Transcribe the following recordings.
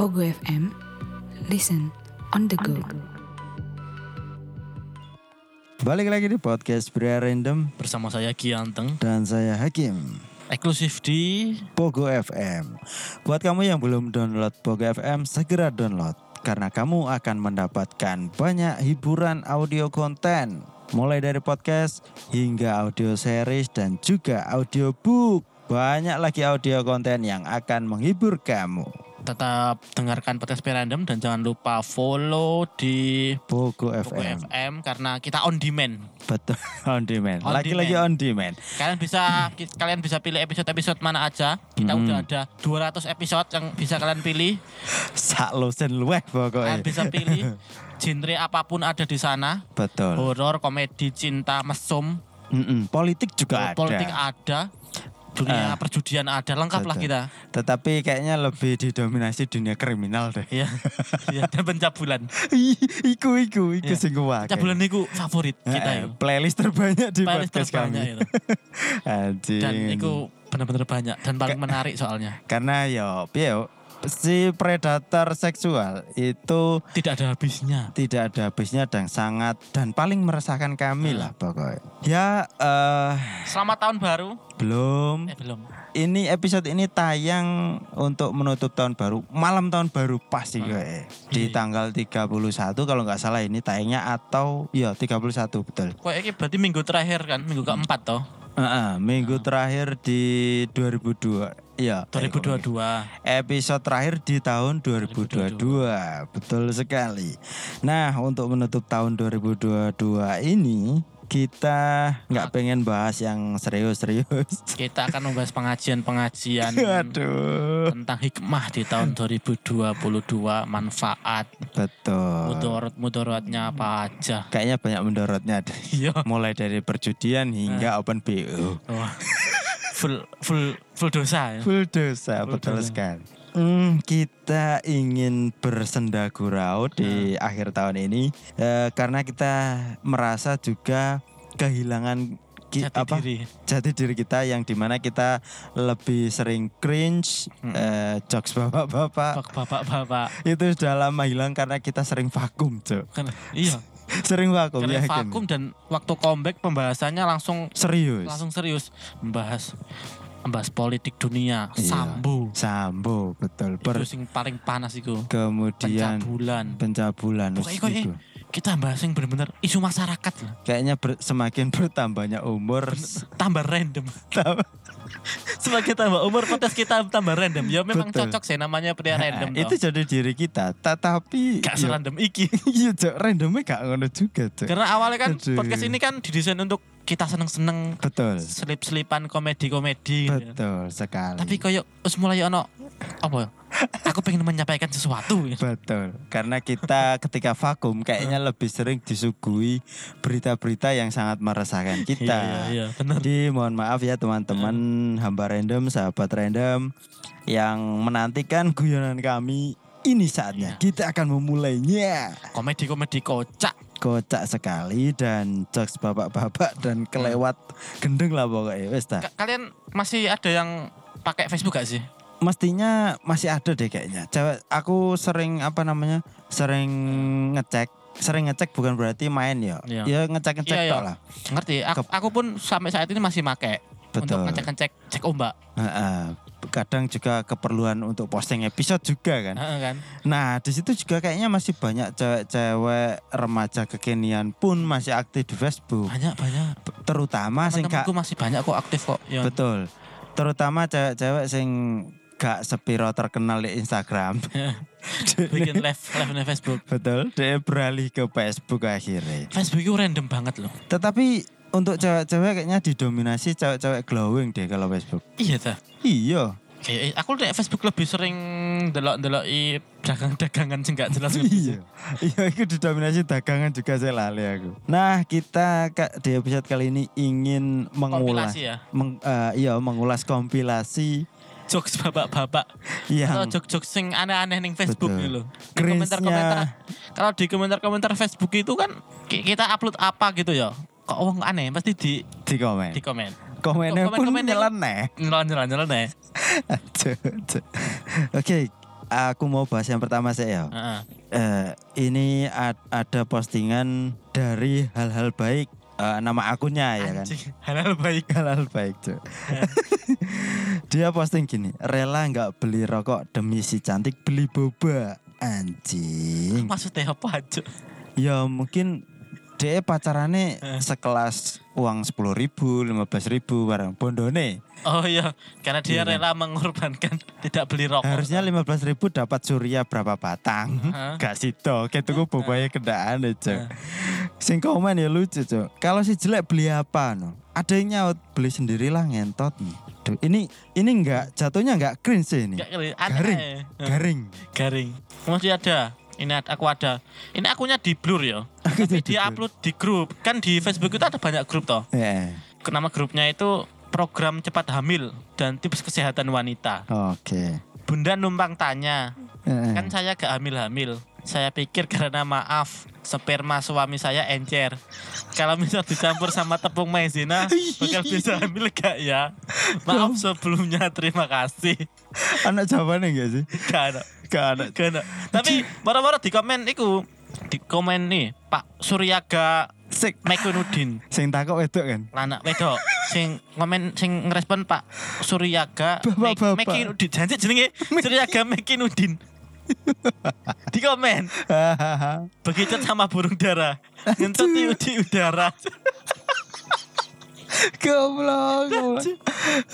Pogo FM, listen on the go. Balik lagi di podcast Pria Random bersama saya Gianteng dan saya Hakim. eksklusif di Pogo FM. Buat kamu yang belum download Pogo FM, segera download karena kamu akan mendapatkan banyak hiburan audio konten mulai dari podcast hingga audio series dan juga audiobook. Banyak lagi audio konten yang akan menghibur kamu. Tetap dengarkan podcast Random dan jangan lupa follow di Pogo FM. FM karena kita on demand. Betul, on demand. On Lagi-lagi demand. on demand. Kalian bisa kalian bisa pilih episode-episode mana aja. Kita Hmm. udah ada 200 episode yang bisa kalian pilih. Sak losen luweh pokoknya. Kalian bisa pilih genre apa pun ada di sana. Betul. Horor, komedi, cinta, mesum, Mm-mm, Politik juga ada. politik ada. Dunia Ah. perjudian ada, lengkap lah kita. Tetapi kayaknya lebih didominasi dunia kriminal deh. Iya. Iya, dan pencabulan. Iku iku iku Iya. sing. Pencabulan niku favorit kita Eh, ya. Playlist terbanyak di Playlist podcast terbanyak kami. itu. Anjing. Dan itu benar-benar banyak dan paling menarik soalnya. Karena yo piye yo, si predator seksual itu Tidak ada habisnya. tidak ada habisnya dan sangat dan paling meresahkan kami Hmm. lah pokoknya. Ya eh Selamat tahun baru. belum Eh belum. ini episode ini tayang untuk menutup tahun baru malam tahun baru pasti Hmm. gue di Iya. tanggal 31 kalau nggak salah ini tayangnya atau ya 31 betul Kok ini berarti minggu terakhir kan, minggu keempat toh, Heeh, minggu Hmm. terakhir di 2002 ya 2022. episode terakhir di tahun 2022 betul sekali nah untuk menutup tahun 2022 ini kita nggak pengen bahas yang serius-serius Kita akan membahas pengajian-pengajian tentang hikmah di tahun 2022, manfaat, betul mudorot-mudorotnya apa aja. Kayaknya banyak mendorotnya deh. Iya. Mulai dari perjudian hingga open BO. Wah. Full full full dosa ya. Full dosa, Full betul dosa. sekali. Hmm, kita ingin bersenda gurau di akhir tahun ini eh, karena kita merasa juga kehilangan ki- Jati apa diri. jati diri kita yang di mana kita lebih sering cringe Mm-mm. eh, jokes bapak-bapak Bapak-bapak. itu sudah lama hilang karena kita sering vakum cok Kan, iya, sering vakum karena yakin vakum dan waktu comeback pembahasannya langsung serius langsung serius membahas membahas politik dunia Iya. sambo Sambo betul. Per- itu sing paling panas itu kemudian pencabulan pencabulan. Pokoknya kok iku. kita bahas yang benar-benar isu masyarakat lah. Kayaknya ber- semakin bertambahnya umur tambah random tambah- semakin tambah umur podcast kita tambah random ya memang Betul. cocok sih namanya pria random itu toh. jadi diri kita. Tetapi gak yo- serandom iki Iya, Cok, randomnya gak ngono juga, Cok. karena awalnya kan Aduh. podcast ini kan didesain untuk kita seneng-seneng Betul. selip-selipan komedi-komedi gitu. Betul sekali. tapi koyo wis mulai ono apa ya? aku pengen menyampaikan sesuatu ya. Betul. Karena kita ketika vakum kayaknya lebih sering disuguhi berita-berita yang sangat meresahkan kita. iya iya benar Jadi mohon maaf ya teman-teman hamba random, sahabat random yang menantikan guyonan kami. Ini saatnya Iya. kita akan memulainya. komedi-komedi kocak Kocak sekali dan jokes bapak-bapak dan kelewat gendeng lah pokoknya. Dah. Ka- kalian masih ada yang pakai Facebook gak sih Mestinya masih ada deh kayaknya. Cewek aku sering apa namanya? Sering ngecek. Sering ngecek bukan berarti main ya. Iya. Ya ngecek-ngecek Iya, iya. lah. ngerti aku, aku pun sampai saat ini masih untuk Betul. ngecek-ngecek cek ombak Heeh. Kadang juga keperluan untuk posting episode juga kan. Heeh, kan Nah, di situ juga kayaknya masih banyak cewek-cewek remaja kekinian pun masih aktif di Facebook. banyak banyak Terutama sing gak teman-temanku masih banyak kok aktif kok ya betul. Terutama cewek-cewek sing gak sepiro terkenal di Instagram. bikin live live di Facebook betul. Dia beralih ke Facebook akhirnya. Facebook itu random banget loh Tetapi untuk cewek-cewek kayaknya didominasi cewek-cewek glowing deh kalau Facebook. iya ta Iya. kayak aku di Facebook lebih sering delok-delok i dagang-dagangan sih nggak jelas Iya, iya itu didominasi dagangan juga saya lali aku. Nah kita Kak, di episode kali ini ingin mengulas, kompilasi ya meng- eh, iya mengulas kompilasi jokes bapak-bapak atau yang jokes-jokes sing aneh-aneh ning Facebook gitu loh. Di komentar-komentar. Kalau di komentar-komentar Facebook itu kan ki- kita upload apa gitu ya. Kok wong aneh pasti di di komen. di komen. Komennya pun komen-komen yang- nyeleneh. Ya. Aduh, aduh. Oke, aku mau bahas yang pertama saya. Heeh. Eh, ini ad- ada postingan dari hal-hal baik eh, nama akunnya ya kan. Anjing, halal baik. Hal-hal baik cuy. Dia posting gini, rela nggak beli rokok demi si cantik beli boba. Anjing. Maksudnya apa aja? Ya mungkin dia pacarannya Eh. sekelas uang sepuluh ribu, lima belas ribu barang bondone. Oh iya, karena dia Iya kan? rela mengorbankan tidak beli rokok. Harusnya lima belas ribu dapat surya berapa batang? Heeh. Gak situ, kayak tuku bobanya kendaan aja. Sing komen ya lucu cok. Kalau si jelek beli apa no? Ada yang nyaut beli sendirilah ngentot. Duh, ini ini enggak jatuhnya enggak cringe sih ini. Gak. Garing, garing. Garing. Masih ada. Ini aku ada. Ini akunya di blur ya. Tapi dia upload di grup. Kan di Facebook itu ada banyak grup toh. Ya. Nama grupnya itu program cepat hamil dan tips kesehatan wanita. Oke. Bunda numpang tanya, Eh, kan saya gak hamil-hamil. Saya pikir karena maaf, sperma suami saya encer. Kalau misal dicampur sama tepung maizena, bakal bisa hamil gak ya? Maaf sebelumnya, terima kasih. Anak jawabannya enggak sih? Gak ada. Gak ada. Tapi baru-baru di komen iku, di komen nih, Pak Suryaga Sik. Mekunudin. Sing takut wedok kan. Lanak wedok sing komen sing ngerespon Pak Suryaga Bapak-bapak. Mekinudin janji jenenge Suryaga Mekinudin di komen begitu sama burung dara ngentut di, udara Goblok.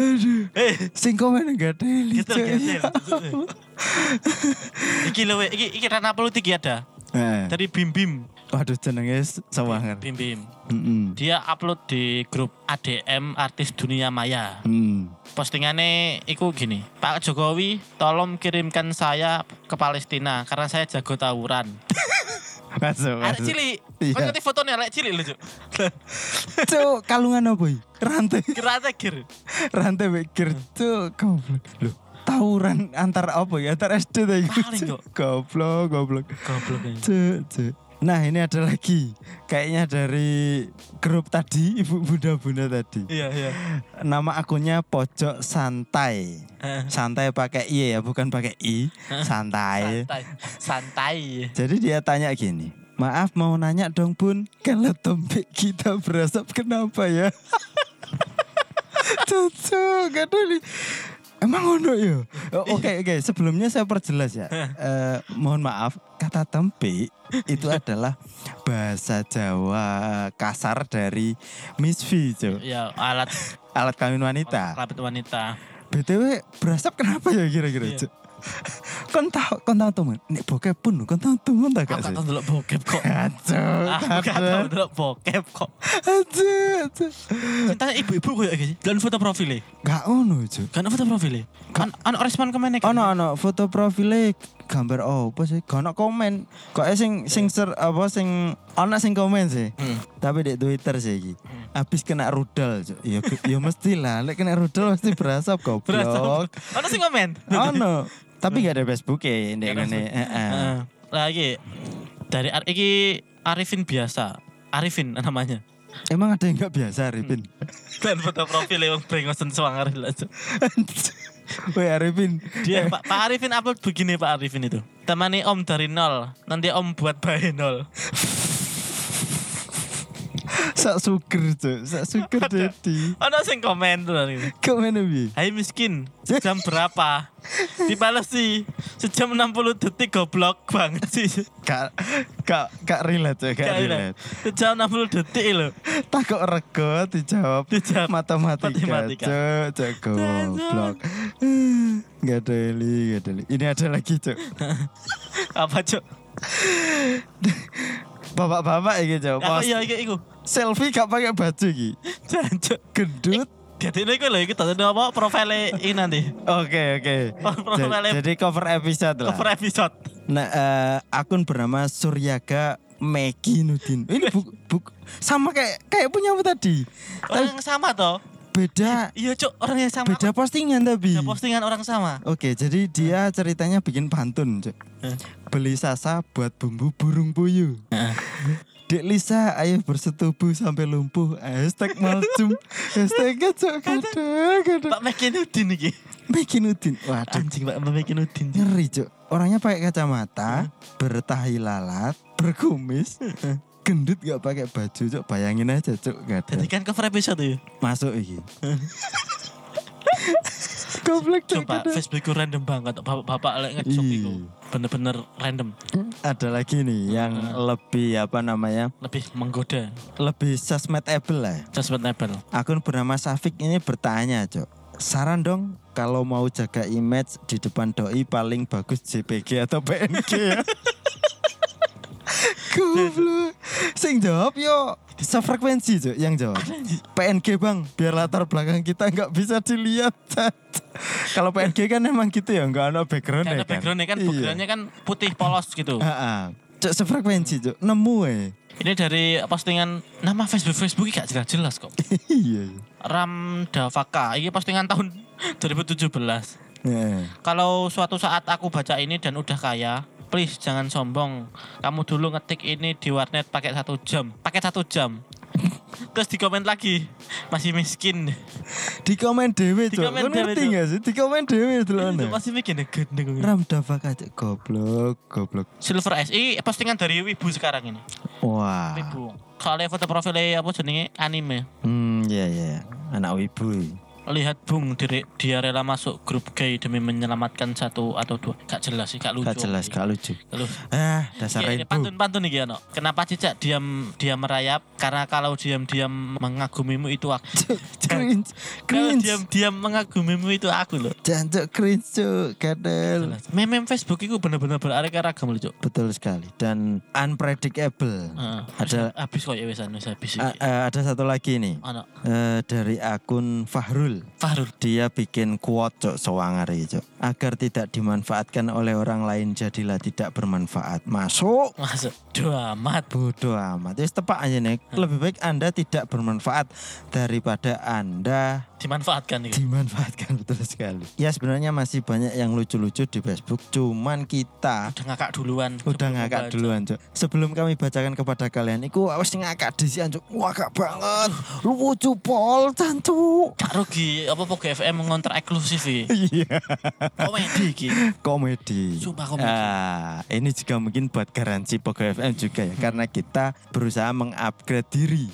Aduh. eh Sing komen enggak deli. getel Cok. iki lho we, iki iki rana politik ya ada Eh, dari Bim Bim Waduh jenenge sewangan. Bim Bim Mm-mm. dia upload di grup ADM artis dunia maya Hmm. postingannya iku gini Pak Jokowi tolong kirimkan saya ke Palestina karena saya jago tawuran Masuk, Arek masuk. cilik. Iya. Kau ngerti fotonya arek cilik lho, Cuk. Cuk, kalungan apa iki? Rantai. Kira tegir. Rantai mikir cuk, goblok. Loh, tawuran antar apa ya? Antar SD tadi. Goblok, goblok. Goblok cuk. Nah ini ada lagi Kayaknya dari grup tadi Ibu bunda-bunda tadi Iya, iya. Nama akunnya Pojok Santai Eh, Santai pakai I ya bukan pakai I Santai Santai. Santai. Jadi dia tanya gini Maaf mau nanya dong bun Kalau tombek kita berasap kenapa ya Cocok gak ada nih Emang ono ya? Oh, Oke oke sebelumnya saya perjelas ya. Eh, mohon maaf kata tempe itu adalah bahasa Jawa kasar dari misfi Cok. Ya, alat alat kawin wanita. kelamin wanita. btw berasap kenapa ya kira-kira Iya. Cok? Kon tahu kon tahu temen? Nek bokep pun kon tahu temen tak Aku gak sih? gak tau delok bokep kok. Kacau, Aku gak tau delok bokep kok. kacau. Cinta ibu-ibu koyo iki. Dan foto profile. Gak ono Cok. Kan foto profile. Kan ana respon ke mana kan? Ono ono foto profile gambar apa sih? Gak ono komen. Kok sing sing ser apa sing ono sing komen sih. Hmm. Tapi di Twitter sih iki. Habis kena rudal. Ya ya mesti lah, lek kena rudal pasti berasap Berasa. goblok. Ana sing komen. Ono. Tapi gak ada Facebook ya ndek Gak ada. Facebook. Heeh. Heeh. Lah iki dari Ar- iki Arifin biasa. Arifin namanya. Emang ada yang gak biasa, Arifin? Dan foto profile yang brengosen lah. Cuk. Woi Arifin. Dia Pak, Pak Arifin upload begini Pak Arifin itu. Temani Om dari nol. Nanti Om buat bayi nol. Sak suger, Cuk. Sak suger jadi. Ada sing komen tuh ini. Ke mana bi? Hai miskin, jam berapa? Dibalas sih, sejam 60 detik goblok banget sih. Kak, kak, kak relate, Cuk. Kak Gak relate. Sejam 60 detik loh. Takut rego dijawab Dijawab matematika. matematika. Cuk, cuk goblok. Gak ada Eli, gak ada Eli. Ini ada lagi, Cuk. Apa cok? Bapak-bapak iki. Apa Post iya iki iku? selfie gak pakai baju iki. Jancuk. Gendut. Jadi ini lho iki tadi apa profile ini nanti. Oke, oke. Oh, Jadi cover episode lah. Cover episode. Nah, eh, akun bernama Suryaga Meki Nudin. Ini buk, buk, sama kayak kayak punya apa tadi? Orang yang sama toh? beda Iya cok, orang yang sama. beda postingan tapi. Ada postingan orang sama. Oke, jadi dia ceritanya bikin pantun, Cuk. Eh. Beli sasa buat bumbu burung puyuh. Dek Lisa, ayo bersetubuh sampai lumpuh. Hashtag malcum. Hashtag cok kadang kadang. Pak Mekinudin iki. Mekinudin. Waduh, Anjing Pak Mekinudin. ngeri cok. Orangnya pakai kacamata, bertahi lalat, berkumis, gendut gak pakai baju cok. Bayangin aja cok. Gak Jadi kan cover episode ya. Masuk iki. Goblok cok. Coba. Facebookku random banget. Bapak-bapak lek ngejok Iya. iku. Bener-bener random. Ada lagi nih yang lebih apa namanya? Lebih menggoda. Lebih sosmedable lah. Sustainable. Akun bernama Safik ini bertanya, Cok. Saran dong kalau mau jaga image di depan doi paling bagus JPG atau PNG ya. Goblok. Sing jawab yo sefrekuensi Cok yang jawab. PNG bang, biar latar belakang kita nggak bisa dilihat. Kalau PNG kan emang gitu ya, nggak ada background Karena backgroundnya kan, backgroundnya kan putih polos gitu. Cok sefrekuensi Cok, nemu eh. Ini dari postingan nama Facebook Facebook gak jelas jelas kok. Iya. iya. Ram Davaka, ini postingan tahun 2017. Eh. Kalau suatu saat aku baca ini dan udah kaya, please jangan sombong. Kamu dulu ngetik ini di warnet pakai satu jam, pakai satu jam. Terus di komen lagi, masih miskin. Di komen dewe Kau dhewe, ngerti nggak sih? Di komen dewe Itu masih miskin gendeng. Ram Davak aja goblok, goblok. Silver SI postingan dari Wibu sekarang ini. Wah. Wibu. Soalnya foto profilnya apa jenenge anime. Hmm, iya iya. Anak wibu. Lihat Bung, diri- dia rela masuk grup gay demi menyelamatkan satu atau dua. Gak jelas sih, gak lucu. Gak jelas, gak lucu. Lu- Ah, dasar Iya, ini ibu. pantun-pantun nih ano. Kenapa cicak diam diam merayap? Karena kalau diam-diam mengagumimu itu aku. Cringe, Kalau cringe. diam-diam mengagumimu itu aku loh. Jancuk cringe cuk, kadel. Meme Facebook itu bener-bener beraneka ragam loh, Cuk. Betul sekali dan unpredictable. Heeh. Ada- habis kok ya wesan wis habis eh, ada satu lagi nih Ana eh, dari akun Fahrul. Fahrul. Dia bikin quote cok sewangari cok agar tidak dimanfaatkan oleh orang lain jadilah tidak bermanfaat. Masuk. Masuk. Duh amat. Bodoh amat. Wis tepak aja nih. Lebih baik Anda tidak bermanfaat daripada Anda Dimanfaatkan itu. dimanfaatkan betul sekali. Ya sebenarnya masih banyak yang lucu-lucu di Facebook. Cuman kita Udah ngakak duluan. udah ngakak duluan cok. Sebelum kami bacakan kepada kalian, iku awas ngakak disian cok. Ngakak banget. Lucu pol cancuk. Gak rugi apa Pogo FM mengontrak eksklusif iki. Iya. Komedi iki. Komedi. Sumpah komedi. Ah, ini juga mungkin buat garansi Pogo FM juga ya, karena kita berusaha mengupgrade diri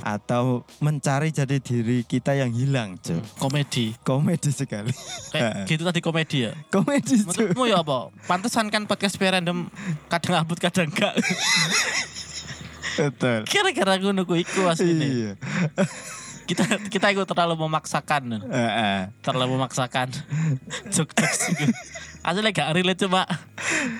atau mencari jati diri kita yang hilang, cok. Komedi. Komedi sekali. Kayak gitu tadi komedi ya. Komedi. Menurutmu ya apa? Pantesan kan podcast random kadang upload kadang enggak. Betul. Kira-kira aku nunggu iku asline. Iya. Kita kita itu terlalu memaksakan. Terlalu memaksakan. Jok-jok iku. Asli gak relate coba.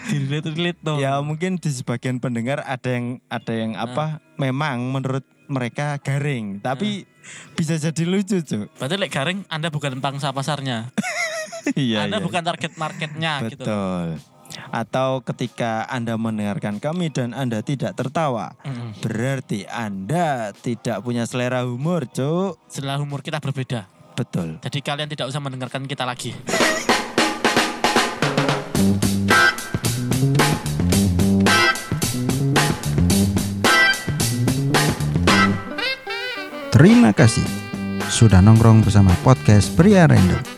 Relate relate no. Ya mungkin di sebagian pendengar ada yang ada yang apa? Memang menurut mereka garing, tapi bisa jadi lucu, cok. Berarti lek garing Anda bukan pangsa pasarnya. Iya. Anda iya. bukan target marketnya gitu. Atau ketika Anda mendengarkan kami dan Anda tidak tertawa, Mm-mm. berarti Anda tidak punya selera humor, Cuk. Setelah umur kita berbeda. Betul. Jadi kalian tidak usah mendengarkan kita lagi. Terima kasih sudah nongkrong bersama podcast Pria Random.